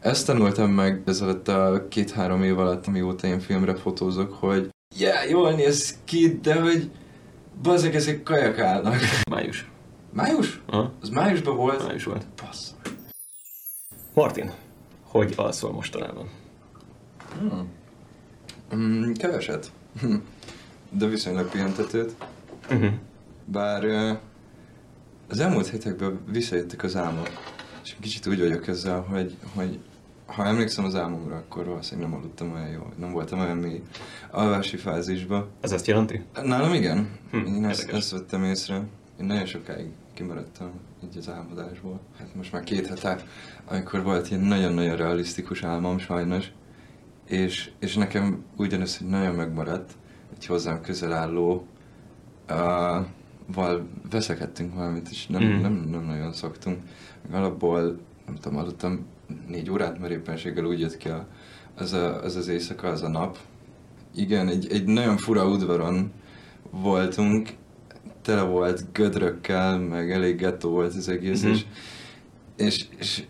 ezt tanultam meg ezelőtt a két-három év alatt, amióta én filmre fotózok, hogy yeah, jól néz ki, de hogy bazeg, ezek kajak állnak. Május. Május? Aha. Az májusban volt? Május volt. Bassz. Martin, hogy alszol mostanában? Mm, keveset. De viszonylag pihentetőt. Uh-huh. Bár az elmúlt hetekben visszajöttek az álmok. És kicsit úgy vagyok ezzel, hogy, hogy ha emlékszem az álmomra, akkor valószínűleg nem aludtam olyan jól, nem voltam olyan mély alvási fázisba. Ez azt jelenti? Nálam igen, Hm, én ezt, érdekes. ezt vettem észre. Én nagyon sokáig kimaradtam így az álmodásból. Hát most már két hete, amikor volt ilyen nagyon-nagyon realisztikus álmom sajnos. És, és nekem ugyanaz, hogy nagyon megmaradt, egy hozzám közel álló uh, val veszekedtünk valamit, és nem, Mhm. nem, nem nagyon szoktunk. Meg alapból, nem tudom, aludtam négy órát, mert éppenséggel úgy jött ki a, az, a, az az éjszaka, az a nap. Igen, egy, egy nagyon fura udvaron voltunk, tele volt gödrökkel, meg elég gettó volt az egész, Mhm. és, és, és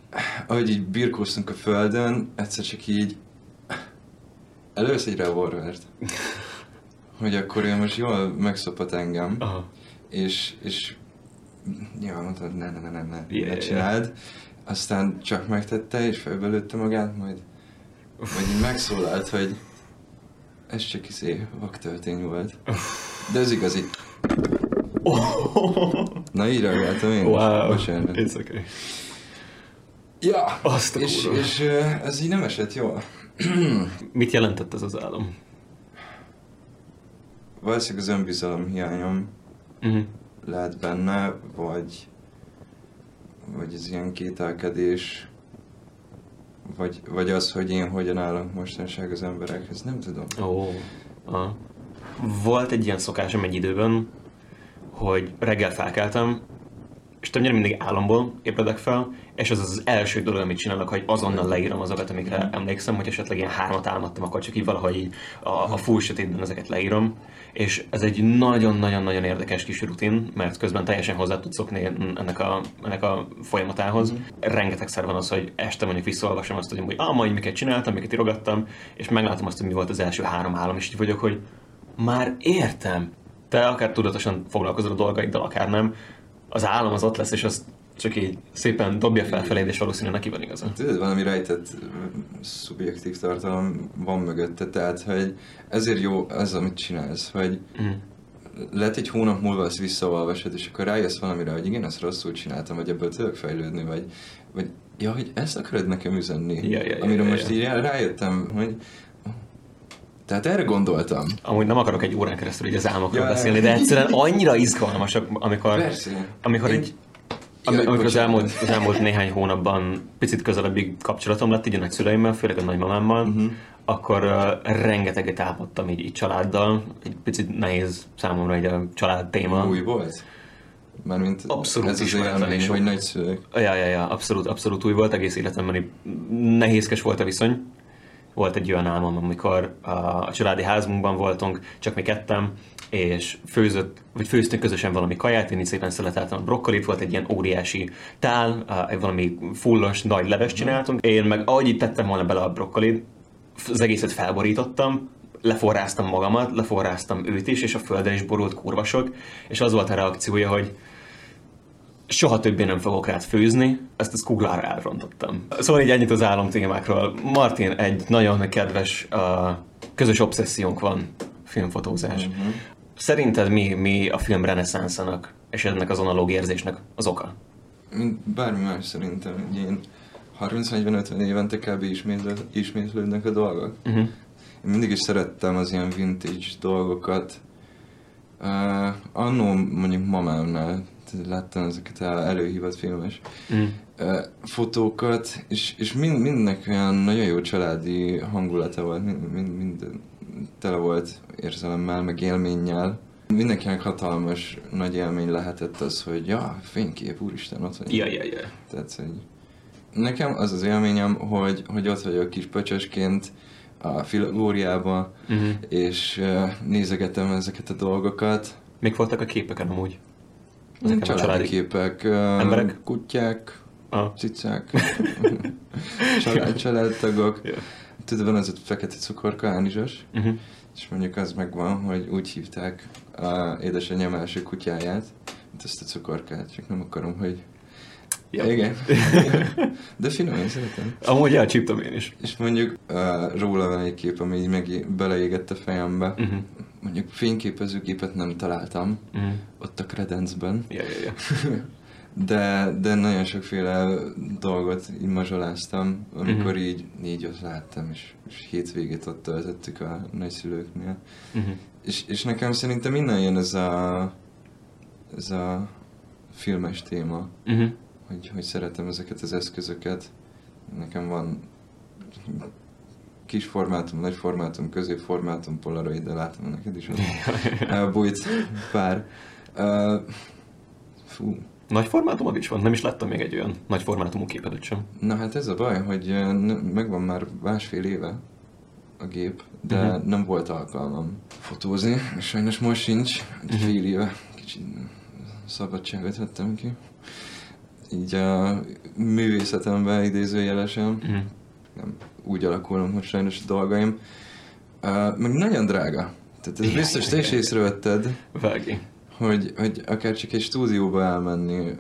ahogy így birkóztunk a földön, egyszer csak így elősz egy revolvert, hogy akkor ő most jól megszopat engem, Aha. és, és nyilván mondta, hogy ne, ne, ne, ne, ne, Yeah, ne csináld. Aztán csak megtette, és felbelőtte magát, majd, majd így megszólalt, hogy ez csak izé, vaktöltény volt. De ez igazi. Na így reagáltam én. Wow, Bocsánat. it's okay. Ja, Azt és, és ö, ez így nem esett jól. Mit jelentett ez az álom? Valószínűleg az önbizalom hiányom Uh-huh. lehet benne, vagy, vagy ez ilyen kételkedés, vagy, vagy az, hogy én hogyan állok mostanság az emberekhez, nem tudom. Ó. Aha. Volt egy ilyen szokásom egy időben, hogy reggel felkeltem, és többnyire mindig álomból ébredek fel, és az az első dolog, amit csinálok, hogy azonnal leírom azokat, amikre emlékszem, hogy esetleg ilyen hármat álmodtam, akkor csak így valahogy így a, a full sötétben ezeket leírom. És ez egy nagyon-nagyon-nagyon érdekes kis rutin, mert közben teljesen hozzá tudsz szokni ennek a, ennek a folyamatához. Rengetegszer van az, hogy este mondjuk visszaolvasom azt, hogy ah, majd miket csináltam, miket írogattam, és meglátom azt, hogy mi volt az első három álom, és így vagyok, hogy már értem. Te akár tudatosan foglalkozol a dolgaiddal, akár nem. Az álom az ott lesz, és az csak így szépen dobja fel feléd, és valószínűleg neki van igaza. Tudod, valami rejtett szubjektív tartalom van mögötte, tehát, hogy ezért jó ez, amit csinálsz, hogy Mm. lehet egy hónap múlva ezt visszaolvasod, és akkor rájössz valamire, hogy igen, ezt rosszul csináltam, vagy ebből tudok fejlődni, vagy, vagy ja, hogy ezt akarod nekem üzenni. Ja, ja, ja, Amire ja, most ja. így rá- rájöttem, hogy tehát erre gondoltam. Amúgy nem akarok egy órán keresztül így az álmokról Ja, beszélni, de egyszerűen annyira izgalmasak, amikor, Persze. amikor Én- egy Ami, amikor az elmúlt, az elmúlt néhány hónapban picit közelebbi kapcsolatom lett így a nagyszüleimmel, főleg a nagymamámmal, uh-huh. akkor uh, rengeteget álmodtam így, így családdal. Egy picit nehéz számomra egy a család téma. Új volt? Mármint Abszolút ez az élmény, sok. nagyszülők. Ja, ja, ja, abszolút, abszolút új volt, egész életemben nehézkes volt a viszony. Volt egy olyan álmom, amikor a, családi házunkban voltunk, csak mi ketten, és főzött, vagy főztünk közösen valami kaját, én így szépen szeleteltem. A brokkolit, volt egy ilyen óriási tál, valami fullos nagy leves csináltunk, én meg ahogy itt tettem volna bele a brokkolit, az egészet felborítottam, leforráztam magamat, leforráztam őt is, és a földre is borult kurvasok, és az volt a reakciója, hogy soha többé nem fogok rád főzni, ezt az kuglára elrontottam. Szóval így ennyit az álomtémákról. Martin, egy nagyon kedves uh, közös obszessziónk van, filmfotózás. Mhm. Szerinted mi, mi a film reneszánszanak és ennek az analóg érzésnek az oka? Mint bármi más szerintem, hogy én 30-40-50 évente kb. ismétlő- ismétlődnek a dolgok. Uh-huh. Én mindig is szerettem az ilyen vintage dolgokat. Uh, annó mondjuk mamámnál láttam ezeket el, előhívott filmes Mm. fotókat, és, és mind, mindnek olyan nagyon jó családi hangulata volt, mind, mind, minden tele volt érzelemmel, meg élménnyel. Mindenkinek hatalmas nagy élmény lehetett az, hogy ja, fénykép, úristen, ott vagy. Ja, ja, ja. Tehát, hogy nekem az az élményem, hogy, hogy ott vagyok kis pöcsösként a filagóriában, Uh-huh. és uh, nézegetem ezeket a dolgokat. Mik voltak a képeken amúgy? Ezek Ezeken a családi családi- képek, uh, Emberek? kutyák, Ah. cicák, család, családtagok. Ja. Tudod, van az a fekete cukorka, ánizsas, Uh-huh. és mondjuk az megvan, hogy úgy hívták a édesanyám első kutyáját, mint ezt a cukorkát, csak nem akarom, hogy... Ja. Igen. De finom, én szeretem. Amúgy elcsíptem én is. És mondjuk uh, róla van egy kép, ami így meg beleégett a fejembe. Uh-huh. Mondjuk fényképezőgépet nem találtam, Uh-huh. ott a kredencben, Ja, ja, ja. de, de nagyon sokféle dolgot így mazsoláztam, amikor Mhm. így négy ott láttam, és, és hétvégét ott töltöttük a nagyszülőknél. Uh-huh. És, és nekem szerintem innen jön ez a, ez a filmes téma, Uh-huh. hogy, hogy szeretem ezeket az eszközöket. Nekem van kis formátum, nagy formátum, középformátum, polaroid, de látom neked is elbújt pár. Uh, fú, Nagy formátumod is van? Nem is láttam még egy olyan nagy formátumú képedet sem. na hát ez a baj, hogy megvan már másfél éve a gép, de uh-huh. nem volt alkalmam fotózni, és sajnos most sincs, egy Mhm. fél éve kicsit szabadságot vettem ki. Így a művészetemben idézőjelesen, Uh-huh. nem úgy alakulnak most sajnos a dolgaim. Uh, meg nagyon drága. Tehát ez biztos te is észrevetted, Vági. hogy, hogy akár csak egy stúdióba elmenni,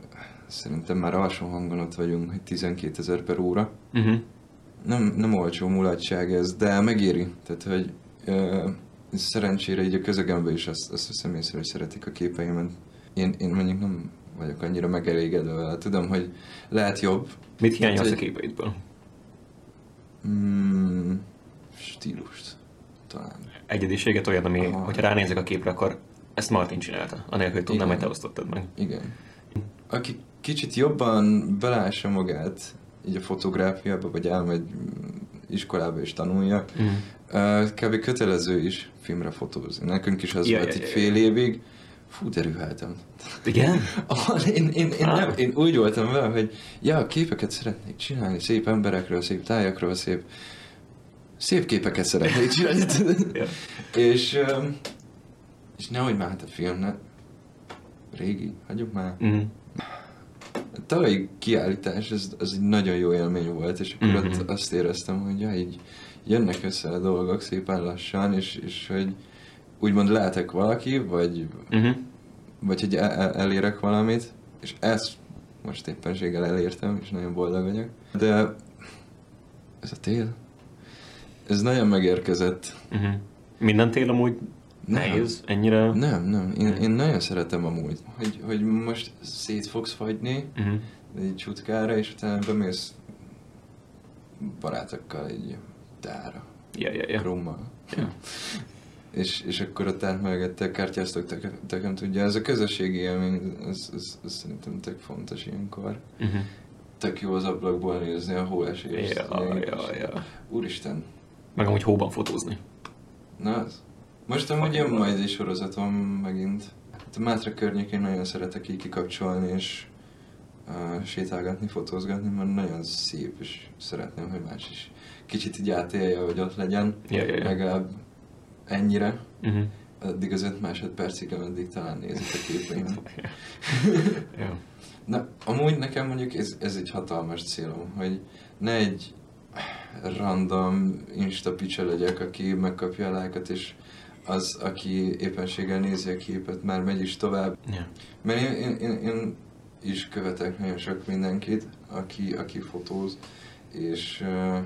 szerintem már alsó hangon ott vagyunk, hogy 12 ezer per óra. Uh-huh. Nem, nem olcsó mulatság ez, de megéri. Tehát, hogy uh, szerencsére így a közegemben is azt, azt veszem észre, hogy szeretik a képeimet. Én, én mondjuk nem vagyok annyira megelégedve vele. Tudom, hogy lehet jobb. Mit hiányolsz a képeidből? Mm, stílust. Talán. Egyediséget olyan, ami, Aha. hogyha ránézek a képre, akkor ezt Martin csinálta, anélkül, hogy tudnám, hogy te osztottad meg. Igen. Aki kicsit jobban belássa magát így a fotográfiába, vagy elmegy mm, iskolába és tanulja, uh, kb. kötelező is filmre fotózni. Nekünk is az Ja, volt ja, egy ja, fél ja. évig. Fú, derűheltem. Igen? Ah, én, én, én, Ah. nem, én úgy voltam vele, hogy ja, képeket szeretnék csinálni, szép emberekről, szép tájakról, szép, szép képeket szeretnék csinálni. És, és nehogy már hát a film, ne. Régi, hagyjuk már. Uh-huh. A tavalyi kiállítás, ez, az egy nagyon jó élmény volt, és akkor Mhm. ott azt éreztem, hogy ja, így jönnek össze a dolgok szépen lassan, és, és hogy úgymond lehetek valaki, vagy, Uh-huh. vagy hogy el, el, elérek valamit, és ezt most éppenséggel elértem, és nagyon boldog vagyok. De ez a tél, ez nagyon megérkezett. Uh-huh. Minden tél amúgy Nem. nehéz, ennyire... Nem, nem, én, én nagyon szeretem amúgy, hogy, hogy most szét fogsz fagyni, Uh-huh. egy csutkára, és utána bemész barátokkal egy tára, Ja, ja, ja. rummal. Ja. És, és akkor ott átmelgettek, kártyáztok, tököm, tököm tudja. Ez a közösségi élmény, ez, ez, ez szerintem tök fontos ilyenkor. Uh-huh. Tök jó az ablakból nézni a hóesést. Ja, ja, ja. Úristen, Meg amúgy hóban fotózni. na az. Most amúgy jön majd egy sorozatom megint. Hát a Mátra környékén nagyon szeretek így kikapcsolni, és uh, sétálgatni, fotózgatni, mert nagyon szép, és szeretném, hogy más is kicsit így átélje, hogy ott legyen. Ja, ja, ja. Legalább ennyire. Uh-huh. Addig az öt másodpercig, ameddig talán nézik a képeimet. Ja. Na, amúgy nekem mondjuk ez, ez egy hatalmas célom, hogy ne egy random insta picsa legyek, aki megkapja a lájkat, és az, aki éppenséggel nézi a képet, már megy is tovább. Ja. Mert én, én, én, én is követek nagyon sok mindenkit, aki, aki fotóz, és uh,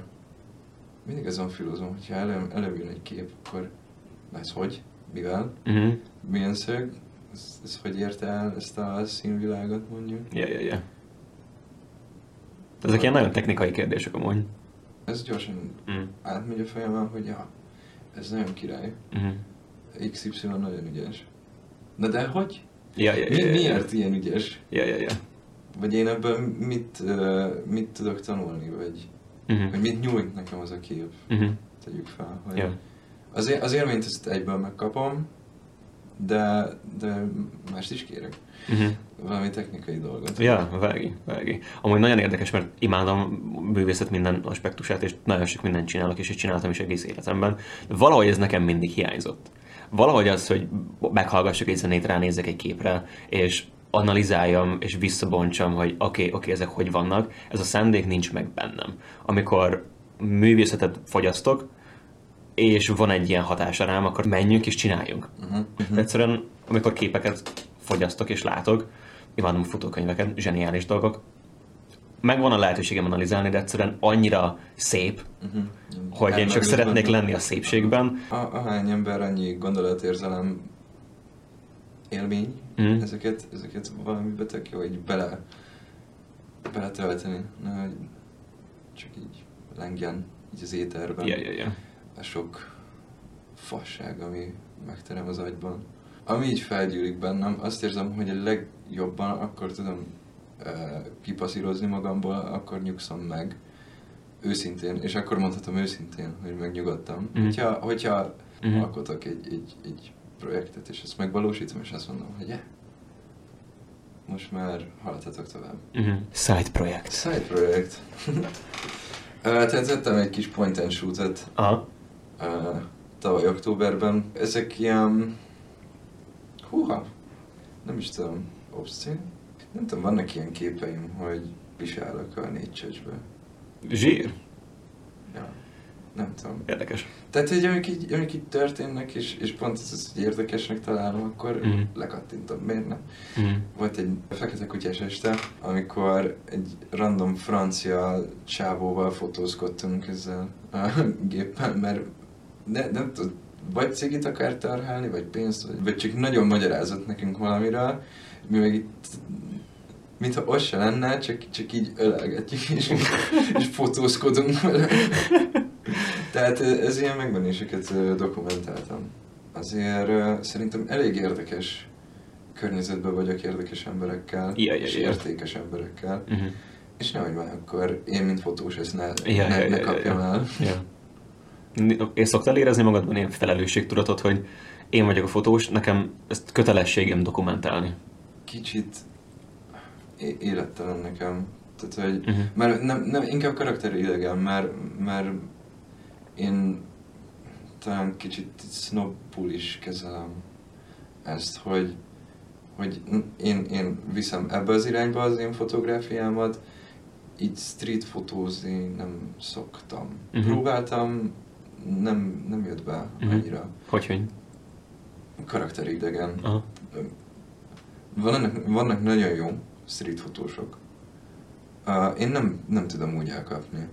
mindig azon filozom, hogyha elő, előjön egy kép, akkor ez hogy? Mivel? Uh-huh. Milyen szög? Ez, ez hogy érte el ezt a színvilágot mondjuk? Ja, ja, ja. Ezek ilyen nagyon technikai kérdések amúgy. Ez gyorsan Mm. átmegy a fejemen, hogy ja, ez nagyon király. Uh-huh. XY nagyon ügyes. Na de hogy? Ja, ja, Mi, ja, ja, miért ilyen ügyes? Ja, ja, ja. Vagy én ebből mit, uh, mit tudok tanulni, vagy, Uh-huh. vagy mit nyújt nekem az a kép? Uh-huh. Tegyük fel, hogy Ja. Az, az élményt ezt egyből megkapom, de, de mást is kérek. Uh-huh. Valami technikai dolgot. Ja, vági, vági. Amúgy nagyon érdekes, mert imádom művészet minden aspektusát, és nagyon sok mindent csinálok, és is csináltam is egész életemben. De valahogy ez nekem mindig hiányzott. Valahogy az, hogy meghallgassuk egy zenét, ránézzek egy képre, és analizáljam és visszabontsam, hogy oké, okay, oké, okay, ezek hogy vannak, ez a szándék nincs meg bennem. Amikor művészetet fogyasztok, és van egy ilyen hatása rám, akkor menjünk és csináljunk. Uh-huh. Uh-huh. Egyszerűen, amikor képeket fogyasztok és látok, imádom a futókönyveket, zseniális dolgok, megvan a lehetőségem analizálni, de egyszerűen annyira szép, uh-huh. hogy én csak szeretnék lenni a szépségben. A, ahány ember, annyi gondolatérzelem, élmény, uh-huh. ezeket, ezeket valamibe tök jó, így bele, beletölteni, hogy csak így lengjen így az éterben. Yeah, yeah, yeah. A sok fasság, ami megterem az agyban. Ami így felgyűlik bennem, azt érzem, hogy a legjobban akkor tudom kipaszírozni magamból, akkor nyugszom meg őszintén, és akkor mondhatom őszintén, hogy megnyugodtam. Mm. Hogyha, hogyha mm. alkotok egy, egy, egy projektet, és ezt megvalósítom, és azt mondom, hogy yeah, most már haladhatok tovább. Mm-hmm. Side projekt. Side projekt. Tehát tettem egy kis point and shoot-et Aha. Uh, tavaly októberben. Ezek ilyen... Húha! Nem is tudom. Obszcén? Nem tudom, vannak ilyen képeim, hogy visálok a négy csöcsbe. Zsír? Ja. Nem tudom. Érdekes. Tehát, hogy amik így, amik így történnek, és, és pont ez az, hogy érdekesnek találom, akkor mm. lekattintom, miért nem? Mm. Volt egy fekete kutyás este, amikor egy random francia csávóval fotózkodtunk ezzel a géppel, mert ne, nem tudom, vagy cigit akar tarhálni, vagy pénzt, vagy, vagy csak nagyon magyarázott nekünk valamiről, mi meg itt mintha az se lenne, csak, csak így ölelgetjük és, és fotózkodunk vele. Tehát ez ilyen megbenéseket dokumentáltam. Azért szerintem elég érdekes környezetben vagyok érdekes emberekkel, ja, ja, és ja. értékes emberekkel. Uh-huh. És nehogy már akkor én, mint fotós, ezt ne, ja, ne, ja, ne ja, kapjam ja, el. Ja. Én szoktál érezni magadban ilyen felelősségtudatot, hogy én vagyok a fotós, nekem ezt kötelességem dokumentálni. Kicsit élettelen nekem. Tehát, hogy, uh-huh. mert nem, nem, inkább karakteri idegen, mert, mert én talán kicsit snobbul is kezelem ezt, hogy, hogy én, én viszem ebbe az irányba az én fotográfiámat, így street fotózni nem szoktam. Uh-huh. Próbáltam, nem, nem jött be uh-huh. annyira. Hogy, hogy? Karakteridegen. Vannak, vannak nagyon jó street fotósok. Uh, én nem, nem tudom úgy elkapni.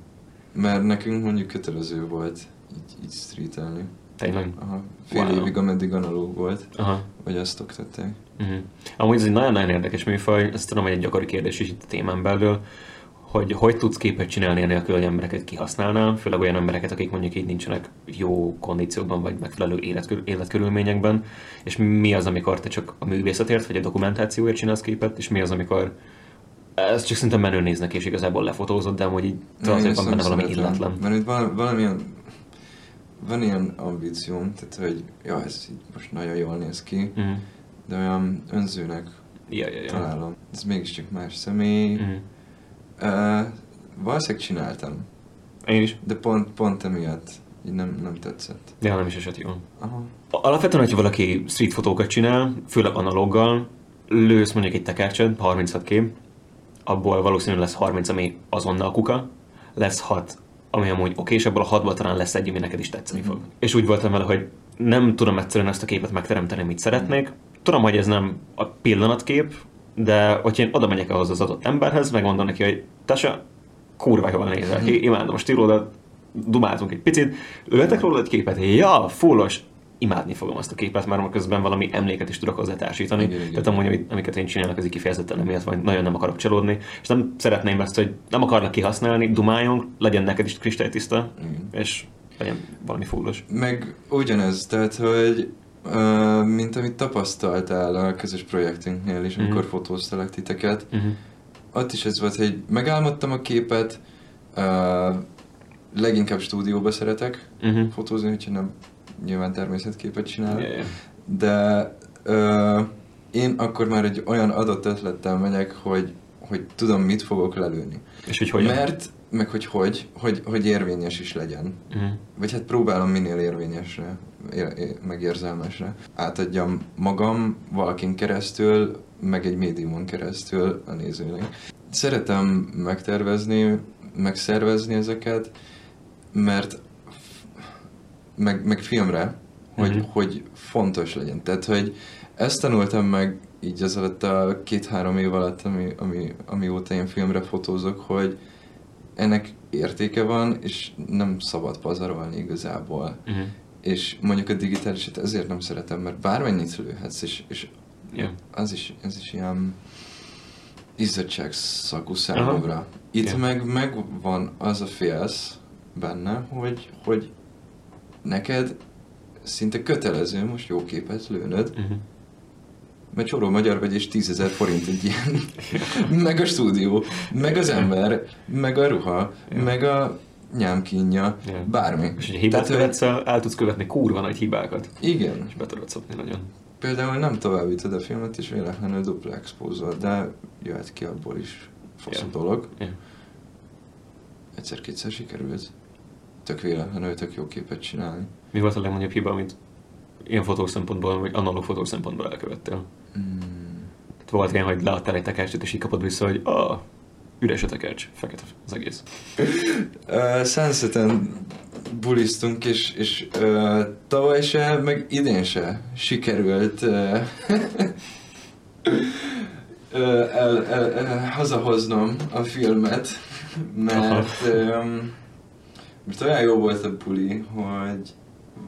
Mert nekünk mondjuk kötelező volt így, így streetelni. Tényleg? Aha. Fél wow. évig, ameddig analóg volt. Aha. Vagy azt oktatták. Uh-huh. Amúgy ez egy nagyon-nagyon érdekes műfaj, ezt tudom, hogy egy gyakori kérdés is itt a témán belül, hogy hogy tudsz képet csinálni enélkül, hogy embereket kihasználnál, főleg olyan embereket, akik mondjuk így nincsenek jó kondícióban, vagy megfelelő életkör, életkörülményekben, és mi az, amikor te csak a művészetért, vagy a dokumentációért csinálsz képet, és mi az, amikor ez csak szinte menő néznek, és igazából lefotózott, de amúgy így azért van benne valami illetlen. Mert itt van, valamilyen, van ilyen ambícióm, tehát hogy ja, ez így most nagyon jól néz ki, uh-huh. de olyan önzőnek ja, ja, ja. találom. Ez mégiscsak más személy, uh-huh Uh, valószínűleg csináltam. Én is. De pont, pont emiatt így nem, nem tetszett. Ja, nem is esett jól. Aha. Alapvetően, hogyha valaki street fotókat csinál, főleg analóggal, lősz mondjuk egy tekercset, 36 kép, abból valószínűleg lesz 30, ami azonnal kuka, lesz 6, ami amúgy oké, és abból a 6-ból talán lesz egy, ami neked is tetszeni fog. Mm. És úgy voltam vele, hogy nem tudom egyszerűen ezt a képet megteremteni, mit szeretnék. Tudom, hogy ez nem a pillanatkép, de hogyha én oda megyek ahhoz az adott emberhez, megmondom neki, hogy Tasa, kurva jól nézel ki, imádom a stílódat, dumáltunk egy picit, lőhetek róla egy képet, ja, fullos, imádni fogom azt a képet, mert közben valami emléket is tudok hozzá társítani. Igen, Tehát amúgy, amiket én csinálok, az kifejezetten emiatt, vagy nagyon nem akarok csalódni, és nem szeretném ezt, hogy nem akarlak kihasználni, dumáljunk, legyen neked is kristálytiszta, Igen. és legyen valami fullos. Meg ugyanez, tehát, hogy Uh, mint amit tapasztaltál a közös projektünknél is, amikor uh-huh. fotóztalak titeket. Uh-huh. Ott is ez volt, hogy megálmodtam a képet, uh, leginkább stúdióba szeretek uh-huh. fotózni, hogyha nem nyilván természetképet csinálok. Yeah, yeah. De uh, én akkor már egy olyan adott ötlettel megyek, hogy, hogy tudom, mit fogok lelőni. És hogy hogyan? Mert meg hogy hogy, hogy, hogy érvényes is legyen. Uh-huh. Vagy hát próbálom minél érvényesre, ér, ér, meg érzelmesre. Átadjam magam valakin keresztül, meg egy médiumon keresztül a nézőnek. Szeretem megtervezni, megszervezni ezeket, mert meg, meg filmre, hogy, Mhm. hogy fontos legyen. Tehát, hogy ezt tanultam meg így az alatt a két-három év alatt, ami, ami, amióta én filmre fotózok, hogy ennek értéke van, és nem szabad pazarolni igazából. Uh-huh. És mondjuk a digitálisat ezért nem szeretem, mert bármennyit lőhetsz, és, és Yeah. az is, ez is ilyen izzadság szagú számomra. Itt Ja. meg, meg van az a félsz benne, hogy, hogy neked szinte kötelező most jó képet lőnöd, Uh-huh. Mert csoró magyar vagy, és 10 ezer forint egy ilyen. meg a stúdió, meg az ember, meg a ruha, Ja. meg a nyámkínja, Ja. bármi. És hogyha hibát Tehát, követsz el, el tudsz követni kurva nagy hibákat. Igen. És be tudod szopni nagyon. Például nem továbbítod a filmet, és véletlenül dupla expózol, de jöhet ki abból is fasz Ja. dolog. Yeah. Egyszer-kétszer sikerült. Tök véletlenül tök jó képet csinálni. Mi volt a legnagyobb hiba, amit ilyen fotós szempontból, vagy analóg fotós szempontból elkövettél? Mm. Tehát volt ilyen, hogy leadtál egy tekercset, és így kapod vissza, hogy ah, üres a tekercs, fekete az egész. Uh, Sunseten buliztunk, és, és uh, tavaly se, meg idén se sikerült uh, uh, el, el, el, hazahoznom a filmet, mert, um, mert olyan jó volt a buli, hogy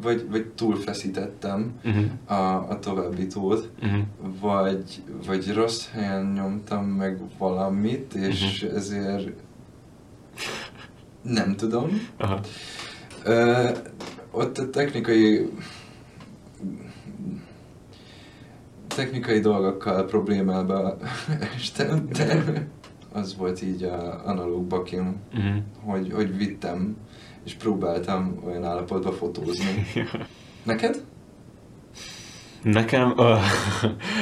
vagy, vagy túlfeszítettem Uh-huh. a, a továbbítót, Uh-huh. vagy, vagy rossz helyen nyomtam meg valamit, és Mhm. ezért nem tudom. Aha. Ö, ott a technikai technikai dolgokkal problémába estem, de az volt így a analóg bakim, Uh-huh. hogy, hogy vittem, és próbáltam olyan állapotba fotózni. Neked? Nekem uh,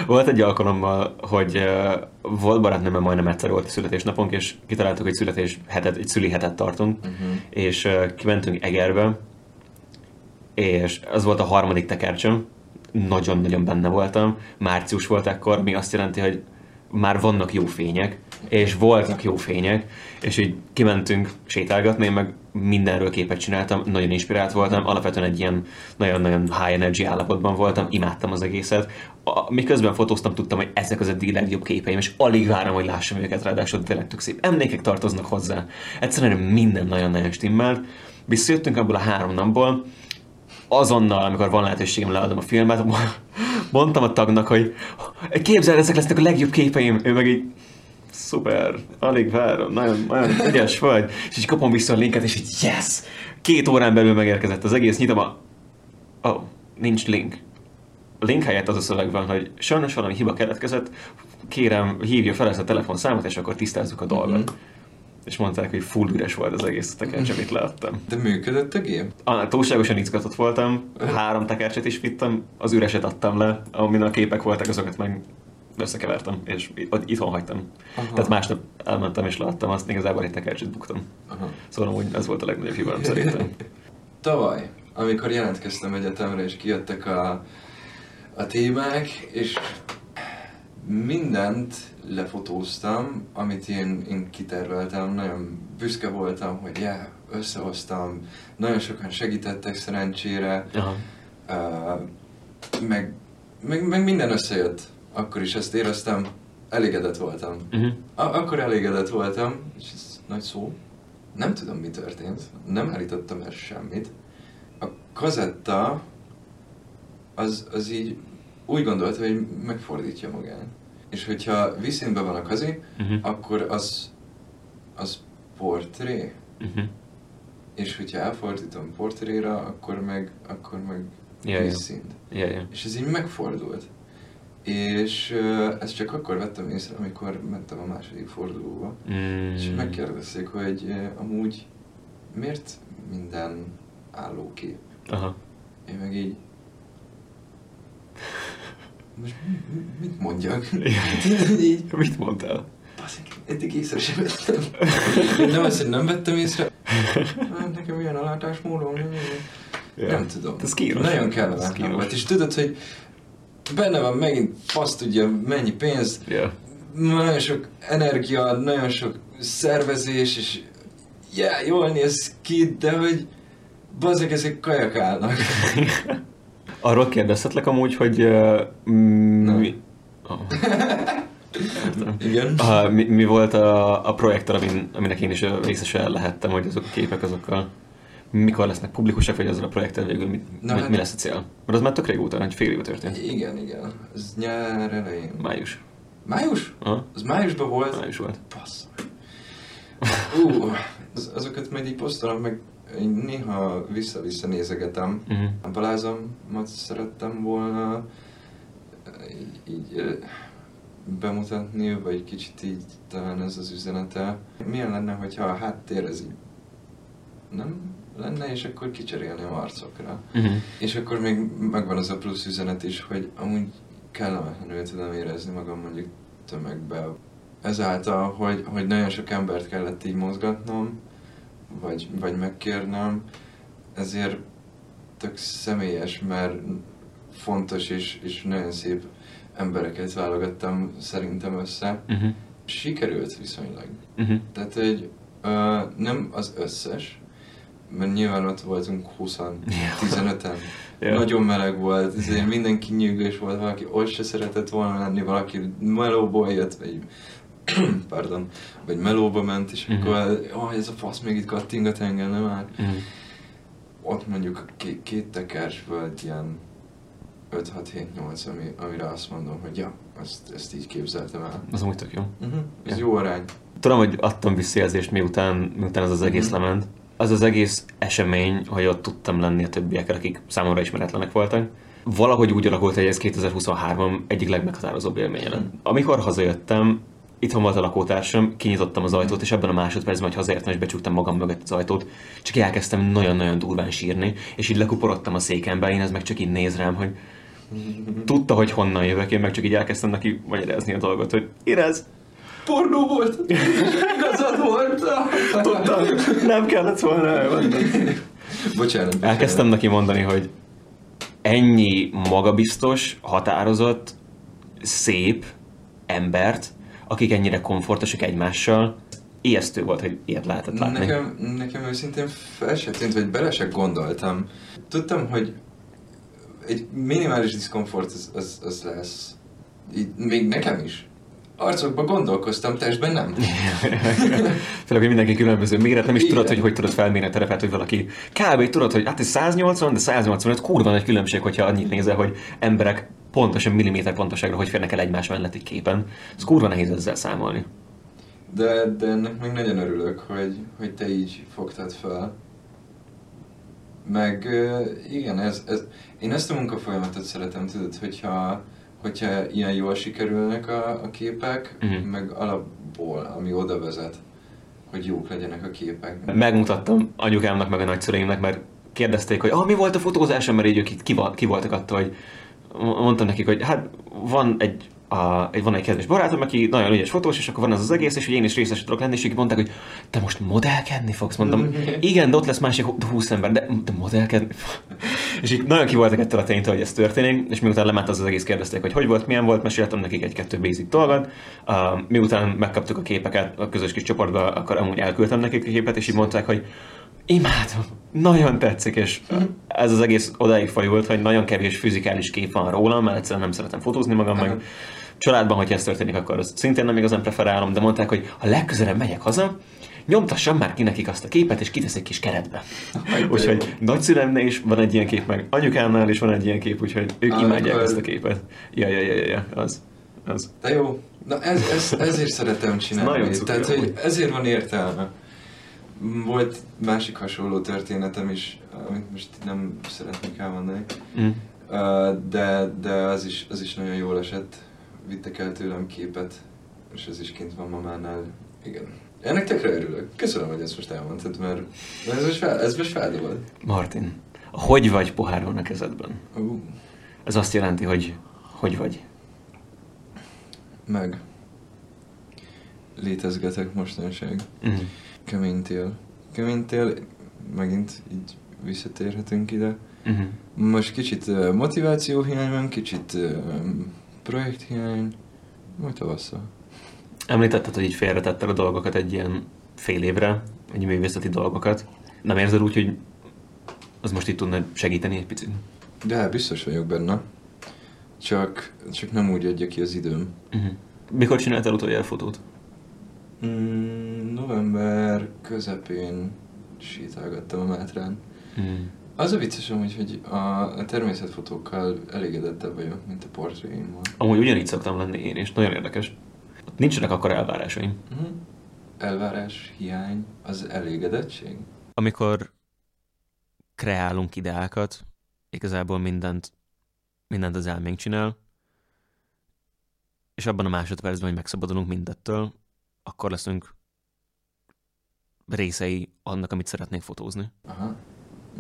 volt egy alkalommal, hogy uh, volt barátnőmmel majdnem egyszer volt a születésnapunk, és kitaláltuk, hogy születés hetet, egy szüli hetet tartunk, Uh-huh. és uh, kimentünk Egerbe, és az volt a harmadik tekercsöm, nagyon-nagyon benne voltam, március volt ekkor, ami azt jelenti, hogy már vannak jó fények, és voltak jó fények, és így kimentünk sétálgatni, én meg mindenről képet csináltam, nagyon inspirált voltam, alapvetően egy ilyen nagyon-nagyon high energy állapotban voltam, imádtam az egészet. A, miközben fotóztam, tudtam, hogy ezek az eddigi legjobb képeim, és alig várom, hogy lássam őket, ráadásul tényleg tök szép emlékek tartoznak hozzá. Egyszerűen minden nagyon-nagyon stimmelt. Visszajöttünk abból a három napból, azonnal, amikor van lehetőségem leadom a filmet, mondtam a tagnak, hogy képzeld, ezek lesznek a legjobb képeim. Ő meg így, szuper, alig várom, nagyon, nagyon ügyes vagy. És így kapom vissza a linket, és így, yes! Két órán belül megérkezett az egész, nyitom a... Oh, nincs link. A link helyett az a szöveg van, hogy sajnos valami hiba keletkezett, kérem, hívja fel ezt a telefonszámot, és akkor tisztázzuk a dolgot. Mhm. És mondták, hogy full üres volt az egész tekercs, amit leadtam. De működött a gép? Ah, túlságosan izgatott voltam, három tekercset is vittem, az üreset adtam le, amin a képek voltak, azokat meg összekevertem, és itt- itthon hagytam. Aha. Tehát másnap elmentem és leadtam, azt igazából egy tekercset buktam. Aha. Szóval amúgy ez volt a legnagyobb hibám szerintem. Tavaly, amikor jelentkeztem egyetemre, és kijöttek a, a témák, és mindent lefotóztam, amit én, én kiterveltem, nagyon büszke voltam, hogy yeah, összehoztam, nagyon sokan segítettek szerencsére, Aha. uh, meg, meg, meg minden összejött. Akkor is ezt éreztem, elégedett voltam. Uh-huh. A- akkor elégedett voltam, és ez nagy szó. Nem tudom, mi történt. Nem állítottam el semmit. A kazetta az, az így úgy gondolta, hogy megfordítja magát. És hogyha vízszínben van a kazi, Uh-huh. akkor az, az portré. Uh-huh. És hogyha elfordítom portréra, akkor meg, akkor meg Ja, ja. vízszínt. Ja, ja. És ez így megfordult. És ezt csak akkor vettem észre, amikor mentem a második fordulóba. Mm. És megkérdezték, hogy amúgy miért minden állókép? Aha. Én meg így... Most mi- mi- mit mondjak? így, Mit mondtál? baszik, eddig észre sem vettem. Nem azt, hogy nem vettem észre. Hát, nekem ilyen a látásmódom. Ja. Nem tudom. Ez kínos. Nagyon kellemetlen volt. És tudod, hogy benne van megint, azt tudja mennyi pénz, Ja. nagyon sok energia, nagyon sok szervezés, és yeah, jól néz ki, de hogy bazeg, ezek kajak állnak. Arról kérdezhetlek amúgy, hogy uh, mi... Oh. Igen. Uh, mi, mi, volt a, a projektor, amin, aminek én is részese lehettem, hogy azok a képek azokkal mikor lesznek publikusak, vagy azzal a projekttel végül mit, Na, mi, hát- mi lesz a cél? Mert az már tök régóta, egy fél éve történt. Igen, igen. Ez nyár elején. Május. Május? Aha, Az májusban volt? május volt. Basszus. Ú, az, azokat majd így posztolom, meg én néha vissza-vissza nézegetem. Uh-huh. A Balázomat szerettem volna így, így bemutatni, vagy kicsit így talán ez az üzenete. Milyen lenne, hogyha a háttér ez így nem lenne, és akkor kicserélném arcokra. Uh-huh. És akkor még megvan az a plusz üzenet is, hogy amúgy kellemetlenül tudom érezni magam mondjuk tömegbe. Ezáltal, hogy, hogy nagyon sok embert kellett így mozgatnom, vagy, vagy megkérnem, ezért tök személyes, mert fontos és, és nagyon szép embereket válogattam szerintem össze. Uh-huh. Sikerült viszonylag. Uh-huh. Tehát, hogy ö, nem az összes, mert nyilván ott voltunk 20 15-en. Ja. Nagyon meleg volt, ezért mindenki nyűgös volt, valaki ott se szeretett volna lenni, valaki melóból jött, vagy pardon, vagy melóba ment, és Mhm. akkor, oh, ez a fasz még itt kattingat engem, nem már. Uh-huh. Ott mondjuk két, két tekers volt ilyen 5, 6, 7, 8, ami, amire azt mondom, hogy ja, ezt, ezt így képzeltem el. Az amúgy tök jó. Uh-huh. Ez Ja. jó arány. Tudom, hogy adtam visszajelzést, miután, miután ez az egész Mhm. lement. Az az egész esemény, hogy ott tudtam lenni a többiekkel, akik számomra ismeretlenek voltak. Valahogy úgy alakult, hogy ez 2023 egyik legmeghatározóbb élménye lett. Amikor hazajöttem, itthon volt a lakótársam, kinyitottam az ajtót, és ebben a másodpercben, hogy hazaértem, és becsuktam magam mögött az ajtót, csak elkezdtem nagyon-nagyon durván sírni, és így lekuporodtam a székembe, én ez meg csak így néz rám, hogy tudta, hogy honnan jövök, én meg csak így elkezdtem neki magyarázni a dolgot, hogy érez, Pornó volt! Igazad volt! Tudtam, nem kellett volna. Bocsánat. bocsánat. Elkezdtem neki mondani, hogy ennyi magabiztos, határozott, szép embert, akik ennyire komfortosak egymással, ijesztő volt, hogy ilyet lehetett látni. Nekem, nekem őszintén fel se tűnt, vagy bele se gondoltam. Tudtam, hogy egy minimális diszkomfort az, az, az lesz. Így, még nekem is. Arcokban gondolkoztam, testben nem. Főleg, hogy mindenki különböző méret, nem is Igen. tudod, hogy hogy tudod felmérni a terepet, hogy valaki kb. tudod, hogy hát ez 180, de 185 kurva nagy különbség, hogyha annyit nézel, hogy emberek pontosan milliméter pontoságra hogy férnek el egymás mellett egy képen. Ez kurva nehéz ezzel számolni. De, de ennek meg nagyon örülök, hogy, hogy te így fogtad fel. Meg igen, ez, ez, én ezt a munkafolyamatot szeretem, tudod, hogyha, hogyha ilyen jól sikerülnek a, a képek, Mhm. meg alapból, ami oda vezet, hogy jók legyenek a képek. Megmutattam anyukámnak meg a nagyszüleimnek, mert kérdezték, hogy ah, mi volt a fotózásom, mert így ők itt ki, ki voltak attól, hogy mondtam nekik, hogy hát van egy, a, van egy kedves barátom, aki nagyon ügyes fotós, és akkor van az az egész, és hogy én is részes tudok lenni, és ők mondták, hogy te most modellkedni fogsz? Mondom, igen, de ott lesz másik 20 ember, de, de modellkedni? és így nagyon ki voltak ettől a ténytől, hogy ez történik, és miután lement az az egész, kérdezték, hogy hogy volt, milyen volt, meséltem nekik egy-kettő basic dolgot. Uh, miután megkaptuk a képeket a közös kis csoportba, akkor amúgy elküldtem nekik a képet, és így mondták, hogy imádom, nagyon tetszik, és ez az egész odáig fajult, hogy nagyon kevés fizikális kép van rólam, mert egyszerűen nem szeretem fotózni magam, meg családban, hogyha ez történik, akkor azt szintén nem igazán preferálom, de mondták, hogy ha legközelebb megyek haza, nyomtassam már ki nekik azt a képet, és kitesz egy kis keretbe. úgyhogy nagyszülemnél is van egy ilyen kép, meg anyukámnál is van egy ilyen kép, úgyhogy ők Ah, imádják ezt a képet. Ja, ja, ja, ja, ja, az. az. De jó, na ez, ez, ezért szeretem csinálni. Nagyon cuki Tehát, hogy ezért van értelme. Volt másik hasonló történetem is, amit most nem szeretnék elmondani. Mm. De, de az, is, az is nagyon jól esett. Vittek el tőlem képet, és ez is kint van mamánál. Igen. Ennek tökre örülök. Köszönöm, hogy ezt most elmondtad, mert ez most, fel, ez most feldobod. Martin, hogy vagy pohár van a kezedben? Uh, Ez azt jelenti, hogy hogy vagy. meg. Létezgetek mostanság. Mm. Kemény tél. Kemény tél, megint így visszatérhetünk ide. Uh-huh. Most kicsit uh, motivációhiány van, kicsit uh, projekthiány, majd tavasszal. Említetted, hogy így félretetted a dolgokat egy ilyen fél évre, egy művészeti dolgokat. Nem érzed úgy, hogy az most itt tudna segíteni egy picit? De biztos vagyok benne. Csak, csak nem úgy adja ki az időm. Uh-huh. Mikor csináltál utoljára fotót? Mm, november közepén sétálgattam a Mátrán. Uh-huh. Az a vicces amúgy, hogy a, a természetfotókkal elégedettebb vagyok, mint a portréimmal. Amúgy ugyanígy szoktam lenni én is, nagyon érdekes. Ott nincsenek akkor elvárásaim. Uh-huh. Elvárás, hiány, az elégedettség? Amikor kreálunk ideákat, igazából mindent, mindent az elménk csinál, és abban a másodpercben, hogy megszabadulunk mindettől, akkor leszünk részei annak, amit szeretnénk fotózni. Aha.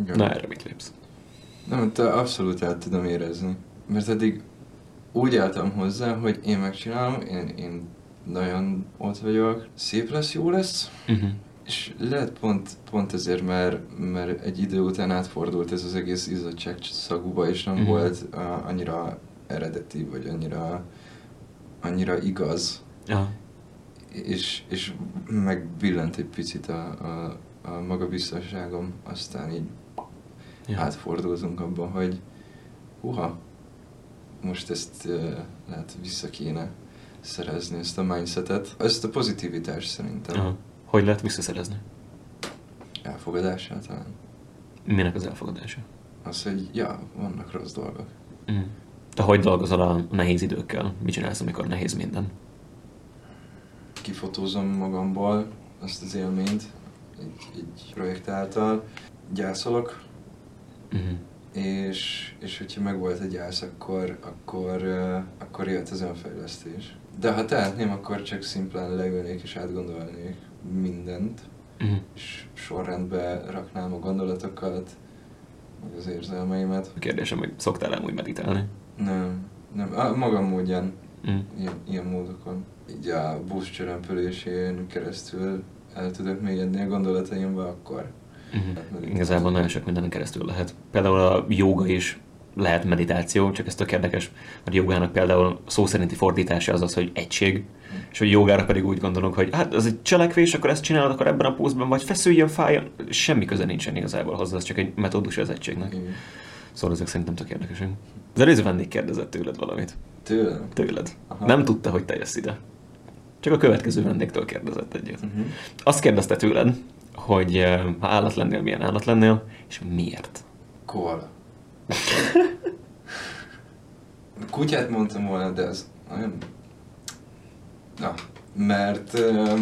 Igen. Na erre mit lépsz? Nem, te abszolút át tudom érezni. Mert eddig úgy álltam hozzá, hogy én megcsinálom, én, én nagyon ott vagyok, szép lesz, jó lesz, Uh-huh. és lehet pont, pont ezért, mert, mert egy idő után átfordult ez az egész izzadság szagúba, és nem Mhm. volt uh, annyira eredeti, vagy annyira, annyira igaz, Ja. és, és megbillent egy picit a, a, a magabiztosságom, aztán így Ja. átfordultunk abban, hogy uha, most ezt uh, lehet vissza kéne szerezni, ezt a mindsetet. Ezt a pozitivitást szerintem. Aha. Hogy lehet visszaszerezni? Elfogadással talán. Minek az elfogadása? Az, hogy ja, vannak rossz dolgok. Mm. Te hogy dolgozol a nehéz időkkel? Mit csinálsz, amikor nehéz minden? Kifotózom magamból azt az élményt egy, egy projekt által, gyászolok, Mm. és, és hogyha megvolt egy gyász, akkor, akkor, uh, akkor jött az önfejlesztés. De ha tehetném, akkor csak szimplán leülnék és átgondolnék mindent, Mm. és sorrendbe raknám a gondolatokat, meg az érzelmeimet. A kérdésem, hogy szoktál amúgy meditálni? Nem, nem, a, magam módján, Mm. ilyen, ilyen módokon. Így a busz csörömpölésén keresztül el tudok mélyedni a gondolataimba, akkor Mm. Igazából nagyon sok mindenen keresztül lehet. Például a joga is lehet meditáció, csak ez tök érdekes, mert jogának például szó szerinti fordítása az az, hogy egység, és hogy jogára pedig úgy gondolunk, hogy hát ez egy cselekvés, akkor ezt csinálod, akkor ebben a pózban vagy feszüljön, fájjon, semmi köze nincsen igazából hozzá, ez csak egy metódus az egységnek. Igen. Szóval ezek szerintem tök érdekesek. Az előző vendég kérdezett tőled valamit. Tőlem? Tőled. Aha. Nem tudta, hogy te jössz ide. Csak a következő vendégtől kérdezett egyet. Uh-huh. Azt kérdezte tőled, hogy eh, ha állat lennél, milyen állat lennél, és miért? Koala. Kutyát mondtam volna, de ez olyan... Na, mert uh,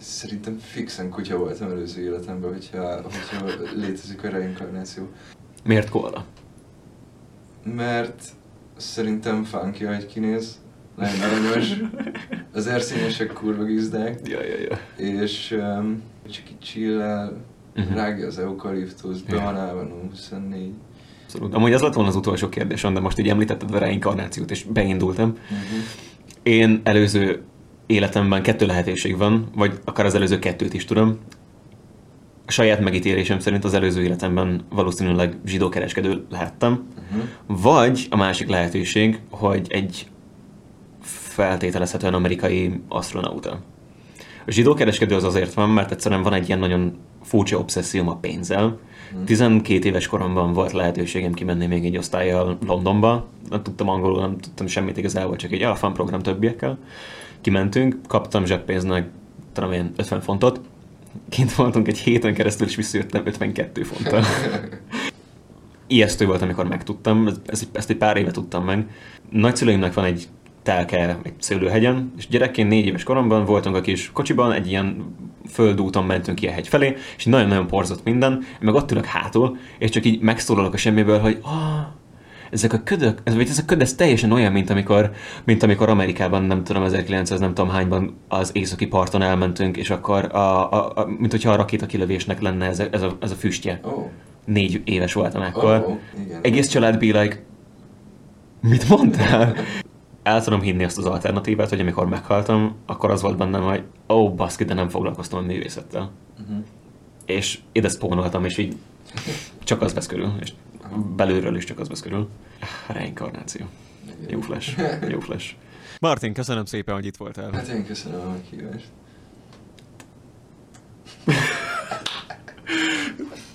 szerintem fixen kutya voltam előző életemben, hogyha, hogyha létezik a reinkarnáció. Miért koala? Mert szerintem funky, hogy kinéz, nagyon aranyos, az erszényesek kurva gizdák, Ja, ja, ja. és um, csak így chill Mhm. rágja az eukaliptusz, be van állva 24. Abszolút. Amúgy az lett volna az utolsó kérdésem, de most így említetted a reinkarnációt, és beindultam. Uh-huh. Én előző életemben kettő lehetőség van, vagy akár az előző kettőt is tudom. A saját megítélésem szerint az előző életemben valószínűleg zsidókereskedő lehettem, Uh-huh. vagy a másik lehetőség, hogy egy feltételezhetően amerikai astronauta. A zsidókereskedő az azért van, mert egyszerűen van egy ilyen nagyon furcsa obszesszióm a pénzzel. 12 éves koromban volt lehetőségem kimenni még egy osztályjal Londonba. Nem tudtam angolul, nem tudtam semmit igazából, csak egy a fan program többiekkel. Kimentünk, kaptam zseppénznek, tudom én, 50 fontot. Kint voltunk egy héten keresztül, és visszajöttem 52 fonttal. Ijesztő volt, amikor megtudtam, ez, ez, ezt egy pár éve tudtam meg. Nagyszüleimnek van egy telke egy szőlőhegyen, és gyerekként négy éves koromban voltunk a kis kocsiban, egy ilyen földúton mentünk ki a hegy felé, és nagyon-nagyon porzott minden, én meg ott ülök hátul, és csak így megszólalok a semmiből, hogy ah, ezek a ködök, ez, vagy ez a köd, ez teljesen olyan, mint amikor, mint amikor Amerikában, nem tudom, 1900 nem tudom hányban az északi parton elmentünk, és akkor, a, a, a, mint hogyha a rakétakilövésnek lenne ez a, ez, a, ez a füstje. Oh, Négy éves voltam ekkor. oh, igen. Egész család be like, mit mondtál? El tudom hinni azt az alternatívát, hogy amikor meghaltam, akkor az volt bennem, hogy ó, oh, baszki, de nem foglalkoztam a művészettel. Uh-huh. És ide spónoltam, és így csak az vesz körül, és belülről is csak az vesz körül. Reinkarnáció. Jó flash. Jó flash. Martin, köszönöm szépen, hogy itt voltál. Hát én köszönöm a meghívást.